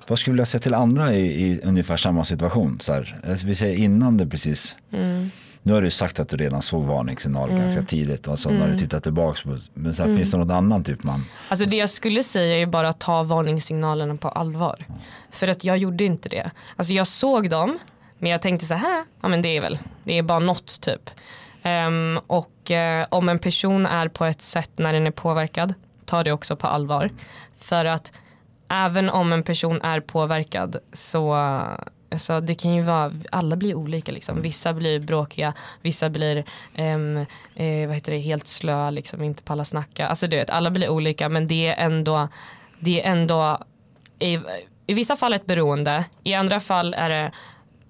Vad skulle du vilja säga till andra i, i ungefär samma situation? Så här, alltså, vi säger innan det precis. Mm. Nu har du sagt att du redan såg varningssignaler ganska tidigt. Och så när du tittar tillbaka. På, men så här, Mm. finns det något annat typ man? Alltså det jag skulle säga är bara att ta varningssignalerna på allvar. För att jag gjorde inte det. Alltså jag såg dem men jag tänkte så här, ja men det är väl, det är bara något typ. Um, och uh, om en person är på ett sätt när den är påverkad, ta det också på allvar. För att även om en person är påverkad så så det kan ju vara, alla blir olika liksom. Vissa blir bråkiga, vissa blir um, eh, vad heter det, helt slöa, liksom, inte pallar snacka. Alltså du vet, alla blir olika men det är ändå, det är ändå i, i vissa fall ett beroende, i andra fall är det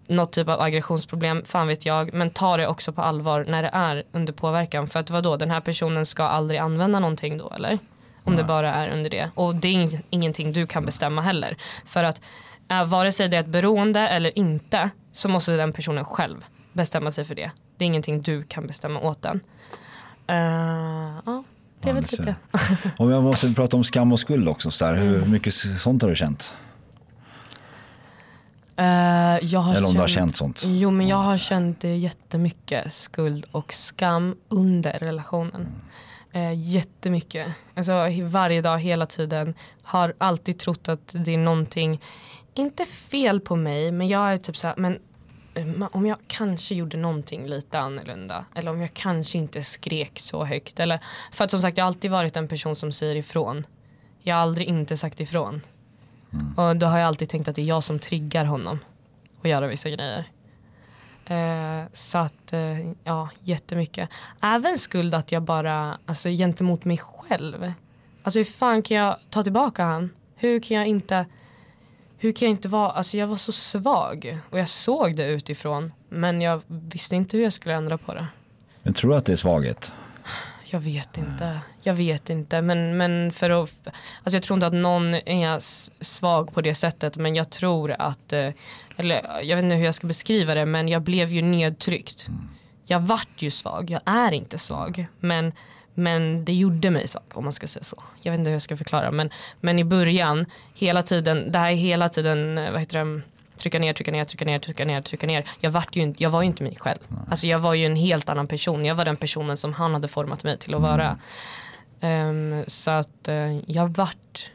något typ av aggressionsproblem, fan vet jag. Men ta det också på allvar när det är under påverkan. För att vadå, den här personen ska aldrig använda någonting då eller? Om det bara är under det. Och det är ing- ingenting du kan bestämma heller. För att äh, vare sig det är ett beroende eller inte så måste den personen själv bestämma sig för det. Det är ingenting du kan bestämma åt den. Eh, ja, det är väl typ det. Om jag måste prata om skam och skuld också, så här, hur mycket sånt har du känt? Eh, jag har Eller om du har känt sånt? Jo men jag har känt jättemycket skuld och skam under relationen. Eh, jättemycket. Alltså varje dag, hela tiden. Har alltid trott att det är någonting, inte fel på mig men jag är typ så här, men eh, om jag kanske gjorde någonting lite annorlunda eller om jag kanske inte skrek så högt. Eller, för att som sagt jag har alltid varit en person som säger ifrån. Jag har aldrig inte sagt ifrån. Och då har jag alltid tänkt att det är jag som triggar honom att göra vissa grejer. Eh, så att, eh, ja, jättemycket. Även skuld att jag bara, alltså gentemot mig själv. Alltså hur fan kan jag ta tillbaka han? Hur kan jag inte, hur kan jag inte vara, alltså jag var så svag och jag såg det utifrån. Men jag visste inte hur jag skulle ändra på det. Men tror du att det är svaghet? Jag vet inte. Jag vet inte. Men, men för att, alltså jag tror inte att någon är svag på det sättet. Men jag tror att, eh, eller jag vet inte hur jag ska beskriva det. Men jag blev ju nedtryckt. Jag vart ju svag. Jag är inte svag. Men, men det gjorde mig svag om man ska säga så. Jag vet inte hur jag ska förklara. Men, men i början, hela tiden, det här är hela tiden, eh, vad heter det? Trycka ner, trycka ner, trycka ner, trycka ner, trycka ner. Jag, vart ju, jag var ju inte mig själv. Alltså jag var ju en helt annan person. Jag var den personen som han hade format mig till att vara. Ehm, så att eh, jag vart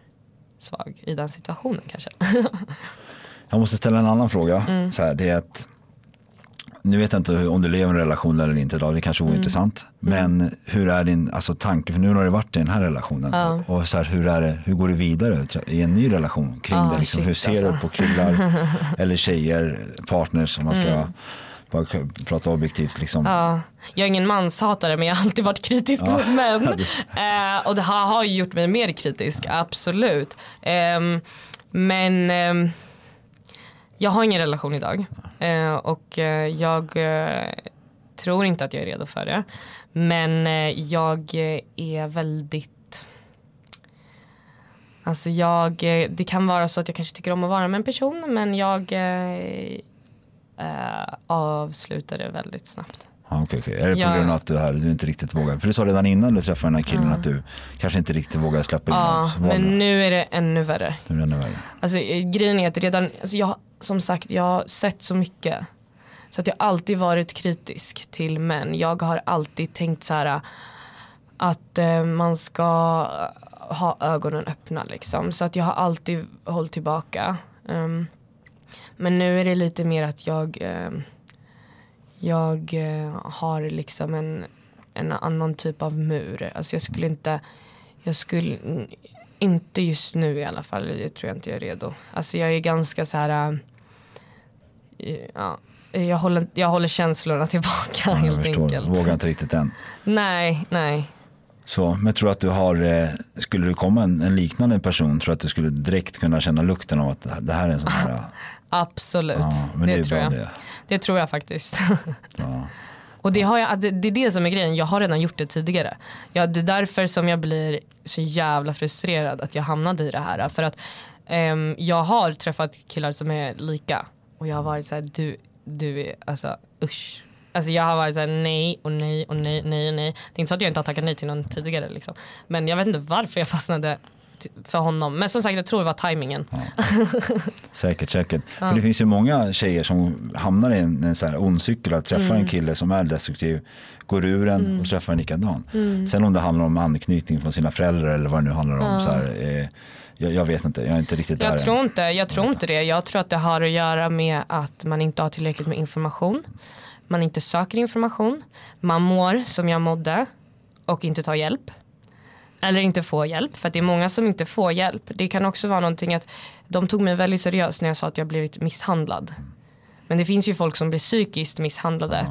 svag i den situationen kanske. Jag måste ställa en annan fråga. Mm. Så här, det är att, nu vet jag inte om du lever i en relation eller inte idag, det kanske Mm. vore intressant. Men hur är din alltså, tanke, för nu har du varit i den här relationen. Ja. Och så här, hur, är det, hur går det vidare i en ny relation kring Ja, det? Liksom, shit, hur ser du alltså. på killar eller tjejer, partners om man ska Mm. bara prata objektivt. Liksom. Ja, jag är ingen manshatare men jag har alltid varit kritisk mot män. Eh, och det har, har ju gjort mig mer kritisk, absolut. Ehm, men ehm, jag har ingen relation idag. Eh, och eh, jag eh, tror inte att jag är redo för det. Men eh, jag eh, är väldigt Alltså jag, eh, det kan vara så att jag kanske tycker om att vara med en person men jag eh, eh, avslutar det väldigt snabbt. Ja, okej, okej. Är det på Ja. grund av att du, här, du inte riktigt vågar? För du sa redan innan du träffade den här killen att du kanske inte riktigt vågar släppa in Ja, men nu är det ännu värre. nu är det ännu värre. Alltså, eh, grejen är att redan, alltså jag, som sagt jag har sett så mycket. Så att jag har alltid varit kritisk till män. Jag har alltid tänkt så här att eh, man ska eh, ha ögonen öppna liksom. Så att jag har alltid hållit tillbaka. Ehm, men nu är det lite mer att jag, ehm, jag eh, har liksom en, en annan typ av mur. Alltså jag skulle inte, jag skulle inte just nu i alla fall, jag tror jag inte jag är redo. Alltså jag är ganska så här, äh, ja, jag håller, jag håller känslorna tillbaka Ja, helt förstår. enkelt. Vågar inte riktigt än. Nej, nej. Så, men tror du att du har, eh, skulle du komma en, en liknande person, tror att du skulle direkt kunna känna lukten av att det här- det är en sån här, Absolut, ja, det, det, tror jag. det. Det tror jag faktiskt. Ja. Och det, har jag, alltså, det är det som är grejen, jag har redan gjort det tidigare. Ja, det är därför som jag blir så jävla frustrerad att jag hamnade i det här. För att ehm, jag har träffat killar som är lika och jag har varit så här, du, du är, alltså usch. Alltså jag har varit såhär nej och nej och nej, nej och nej. Det är inte så att jag inte har tackat nej till någon tidigare liksom. Men jag vet inte varför jag fastnade för honom. Men som sagt jag tror det var tajmingen. Säkert, säkert. För det finns ju många tjejer som hamnar i en, en så här ond cykel att träffa Mm. en kille som är destruktiv, går ur en och träffar en likadan. Mm. Sen om det handlar om anknytning från sina föräldrar eller vad det nu handlar om. Så här, eh, jag, jag vet inte, jag är inte riktigt där Jag än. tror inte, jag tror inte det. Jag tror att det har att göra med att man inte har tillräckligt med information. Man inte söker information. Man mår som jag mådde och inte tar hjälp. Eller inte får hjälp. För det är många som inte får hjälp. Det kan också vara någonting att de tog mig väldigt seriöst när jag sa att jag blivit misshandlad. Men det finns ju folk som blir psykiskt misshandlade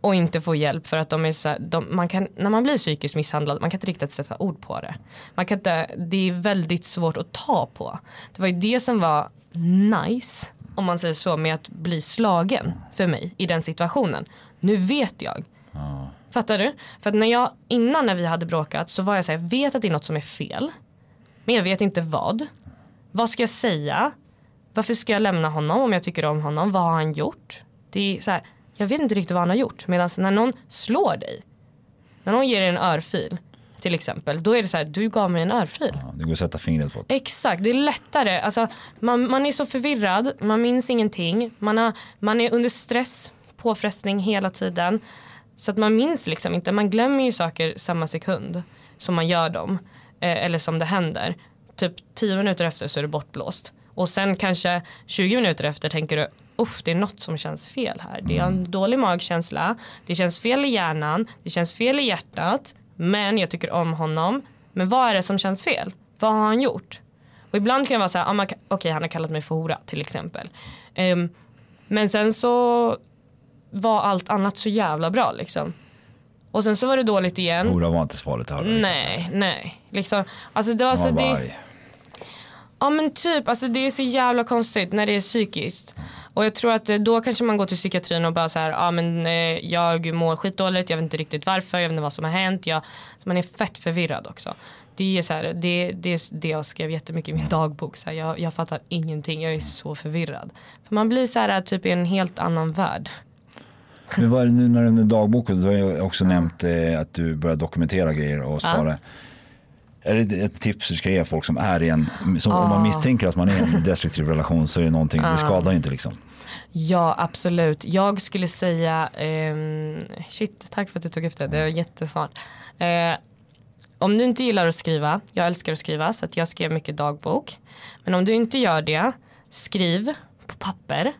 och inte får hjälp för att de är så de, man kan, när man blir psykiskt misshandlad, man kan inte riktigt sätta ord på det. Man kan inte, det är väldigt svårt att ta på. Det var ju det som var nice, om man säger så, med att bli slagen för mig i den situationen. Nu vet jag. Fattar du? För att när jag, innan när vi hade bråkat så var jag så här, jag vet att det är något som är fel. Men jag vet inte vad. Vad ska jag säga? Varför ska jag lämna honom om jag tycker om honom? Vad har han gjort? Det är så här, jag vet inte riktigt vad han har gjort. Medan när någon slår dig, när någon ger dig en örfil till exempel, då är det så här, du gav mig en örfil. Ja, det går att sätta fingret på. Exakt, det är lättare. Alltså, man, man är så förvirrad, man minns ingenting, man, har, man är under stress, påfrestning hela tiden. Så att man minns liksom inte, man glömmer ju saker samma sekund som man gör dem. Eh, eller som det händer. Typ 10 minuter efter så är du bortblåst. Och sen kanske 20 minuter efter tänker du Uff, det är något som känns fel här. Det är en dålig magkänsla, det känns fel i hjärnan, det känns fel i hjärtat. Men jag tycker om honom. Men vad är det som känns fel? Vad har han gjort? Och ibland kan jag vara så här, ah, okej han har kallat mig för hora till exempel. Ehm, men sen så var allt annat så jävla bra liksom. Och sen så var det dåligt igen. Hora var inte så farligt att höra. liksom. Nej, nej. Liksom, alltså det, var Han alltså, det. Ja men typ, alltså det är så jävla konstigt när det är psykiskt. Och jag tror att eh, då kanske man går till psykiatrin och bara så här, ja men eh, jag mår skitdåligt, jag vet inte riktigt varför, jag vet inte vad som har hänt. Jag, man är fett förvirrad också. Det är så här, det, det är det jag skrev jättemycket i min dagbok. Så här, jag, jag fattar ingenting, jag är så förvirrad. För man blir så här typ i en helt annan värld. Men vad är det nu när du är dagboken, du har ju också nämnt eh, att du börjar dokumentera grejer och spara. Är det ett tips du ska ge folk som är i en, som, om man misstänker att man är i en destruktiv relation så är det någonting, det skadar ju inte liksom. Ja absolut. Jag skulle säga, ehm, shit tack för att du tog upp det, det var jättesmart. Eh, om du inte gillar att skriva, jag älskar att skriva så att jag skrev mycket dagbok. Men om du inte gör det, skriv på papper.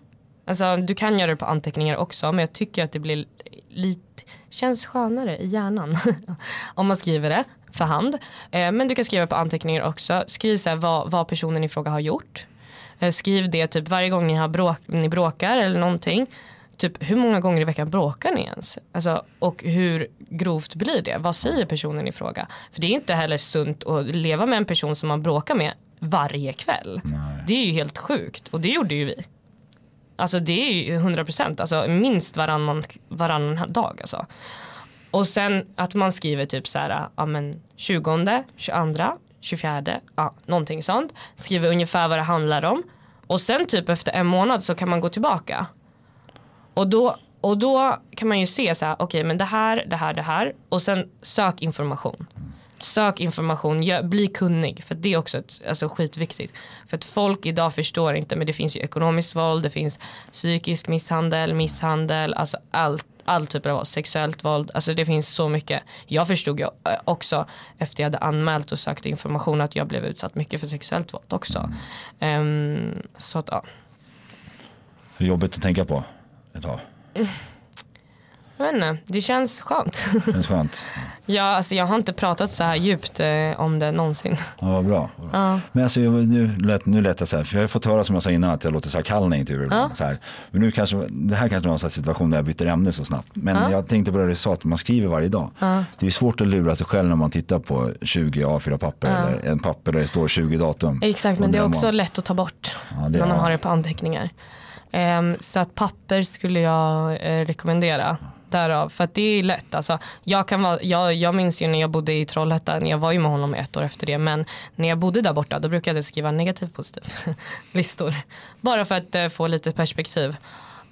Alltså du kan göra det på anteckningar också men jag tycker att det blir lite, känns skönare i hjärnan om man skriver det för hand. Eh, men du kan skriva på anteckningar också. Skriv så vad, vad personen i fråga har gjort. Eh, Skriv det typ varje gång ni, har bråk, ni bråkar eller någonting. Typ hur många gånger i veckan bråkar ni ens? Alltså, och hur grovt blir det? Vad säger personen i fråga? För det är inte heller sunt att leva med en person som man bråkar med varje kväll. Det är ju helt sjukt och det gjorde ju vi. Alltså det är ju 100 procent, alltså minst varannan, varannan dag alltså. Och sen att man skriver typ så här, ja men 20, 22, 24, ja någonting sånt. Skriver ungefär vad det handlar om. Och sen typ efter en månad så kan man gå tillbaka. Och då, och då kan man ju se så här, okej men det här, det här, det här. Och sen sök information. Sök information, gör, bli kunnig. För det är också ett, alltså, skitviktigt. För att folk idag förstår inte, men det finns ju ekonomiskt våld, det finns psykisk misshandel, misshandel, alltså allt all typer av sexuellt våld, alltså det finns så mycket. Jag förstod ju eh, också efter jag hade anmält och sökt information att jag blev utsatt mycket för sexuellt våld också. Ehm, så att ja, Det är jobbigt att tänka på ett tag. jag vet inte, det känns skönt. Det känns skönt. ja, alltså jag har inte pratat så här djupt eh, om det någonsin. Ja, vad bra. Men alltså, nu lät, nu lät jag så här, för jag har fått höra som jag sa innan att jag låter så här kall när. Så här. Men nu kanske, det här kanske var en sån situation där jag byter ämne så snabbt. Men jag tänkte på det du sa, att man skriver varje dag. Det är svårt att lura sig själv när man tittar på 20 A4-papper eller en papper där det står 20 datum. Exakt, men det är också man- lätt att ta bort Ja, när man ja. har det på anteckningar. Ehm, så att papper skulle jag eh, rekommendera. Därav, för att det är lätt. Alltså, jag, kan vara, jag, jag minns ju när jag bodde i Trollhättan, jag var ju med honom ett år efter det, men när jag bodde där borta då brukade jag skriva negativ positiv listor. Bara för att eh, få lite perspektiv.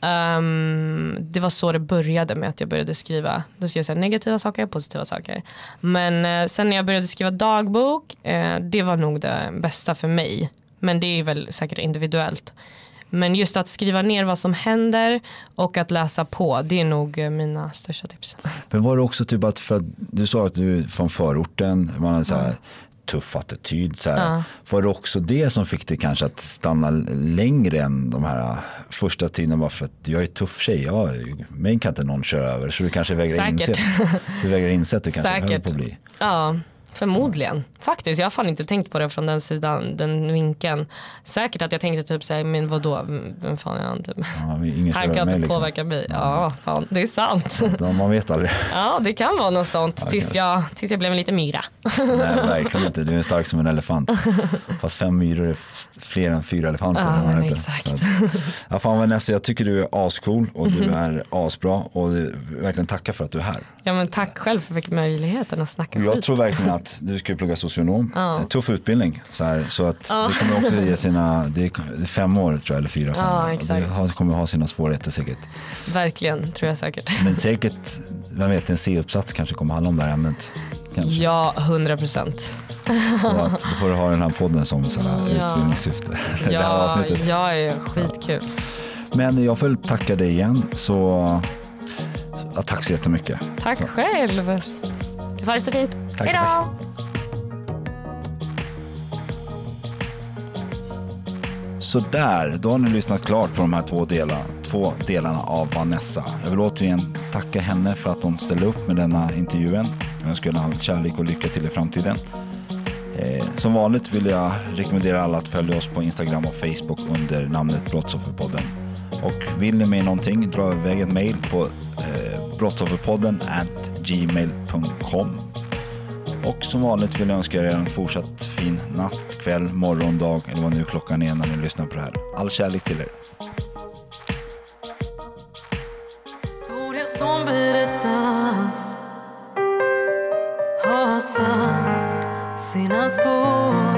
Um, det var så det började med att jag började skriva. Då skrev jag så här, negativa saker, och positiva saker. Men eh, sen när jag började skriva dagbok, eh, det var nog det bästa för mig. Men det är väl säkert individuellt. Men just att skriva ner vad som händer och att läsa på, det är nog eh, mina största tips. Men var det också typ att, för att du sa att du är från förorten, man har så här tuff attityd. Så här. Var det också det som fick dig kanske att stanna längre än de här första tiden? Bara för att jag är tuff tjej, ja, mig kan inte någon köra över. Så du kanske vägrar Säkert. inse, du vägrar inse att du kanske höll Säkert. på att bli. Ja, Förmodligen. Faktiskt, jag har fan inte tänkt på det från den sidan, den vinkeln. Säkert att jag tänkte typ såhär, men vadå, vem fan är han? Typ. Ja, Han kan inte liksom. påverka mig. Ja, fan, det är sant. Ja, Man vet aldrig. Ja, det kan vara något sånt tills jag, tills jag blev en liten myra. Nej, verkligen inte. Du är stark som en elefant. Fast fem myror är fler än fyra elefanter. Ja, men exakt. Att- Ja, fan Vanessa, jag tycker du är ascool och du är asbra och verkligen tacka för att du är här. Ja, men tack själv för att jag fick möjligheten att snacka jag skit. tror verkligen att du ska ju plugga socionom. En tuff utbildning. Så, här, så att det kommer också ge sina, det är fem år tror jag, eller fyra, fem Ja, år. Det kommer ha sina svårigheter säkert. Verkligen, tror jag säkert. Men säkert, vem vet, en C-uppsats kanske kommer handla om det här ämnet. Kanske. Ja, hundra procent. Så att då får du ha den här podden som här Ja. utbildningssyfte. Ja, jag är skitkul. Men jag får tacka dig igen. Så ja, tack så jättemycket. Tack Så. själv. Ha det så fint. Hej då. Så där, då har ni lyssnat klart på de här två delarna, två delarna av Vanessa. Jag vill återigen tacka henne för att hon ställde upp med denna intervjun. Jag önskar henne all kärlek och lycka till i framtiden. Eh, som vanligt vill jag rekommendera alla att följa oss på Instagram och Facebook under namnet Brottsofferpodden. Och vill ni med någonting, dra iväg ett mejl på eh, brottsofferpodden at gmail.com. Och som vanligt vill jag önska er en fortsatt fin natt, kväll, morgon, dag eller vad nu klockan är när ni lyssnar på det här. All kärlek till er. Historia som berättas har satt sina spår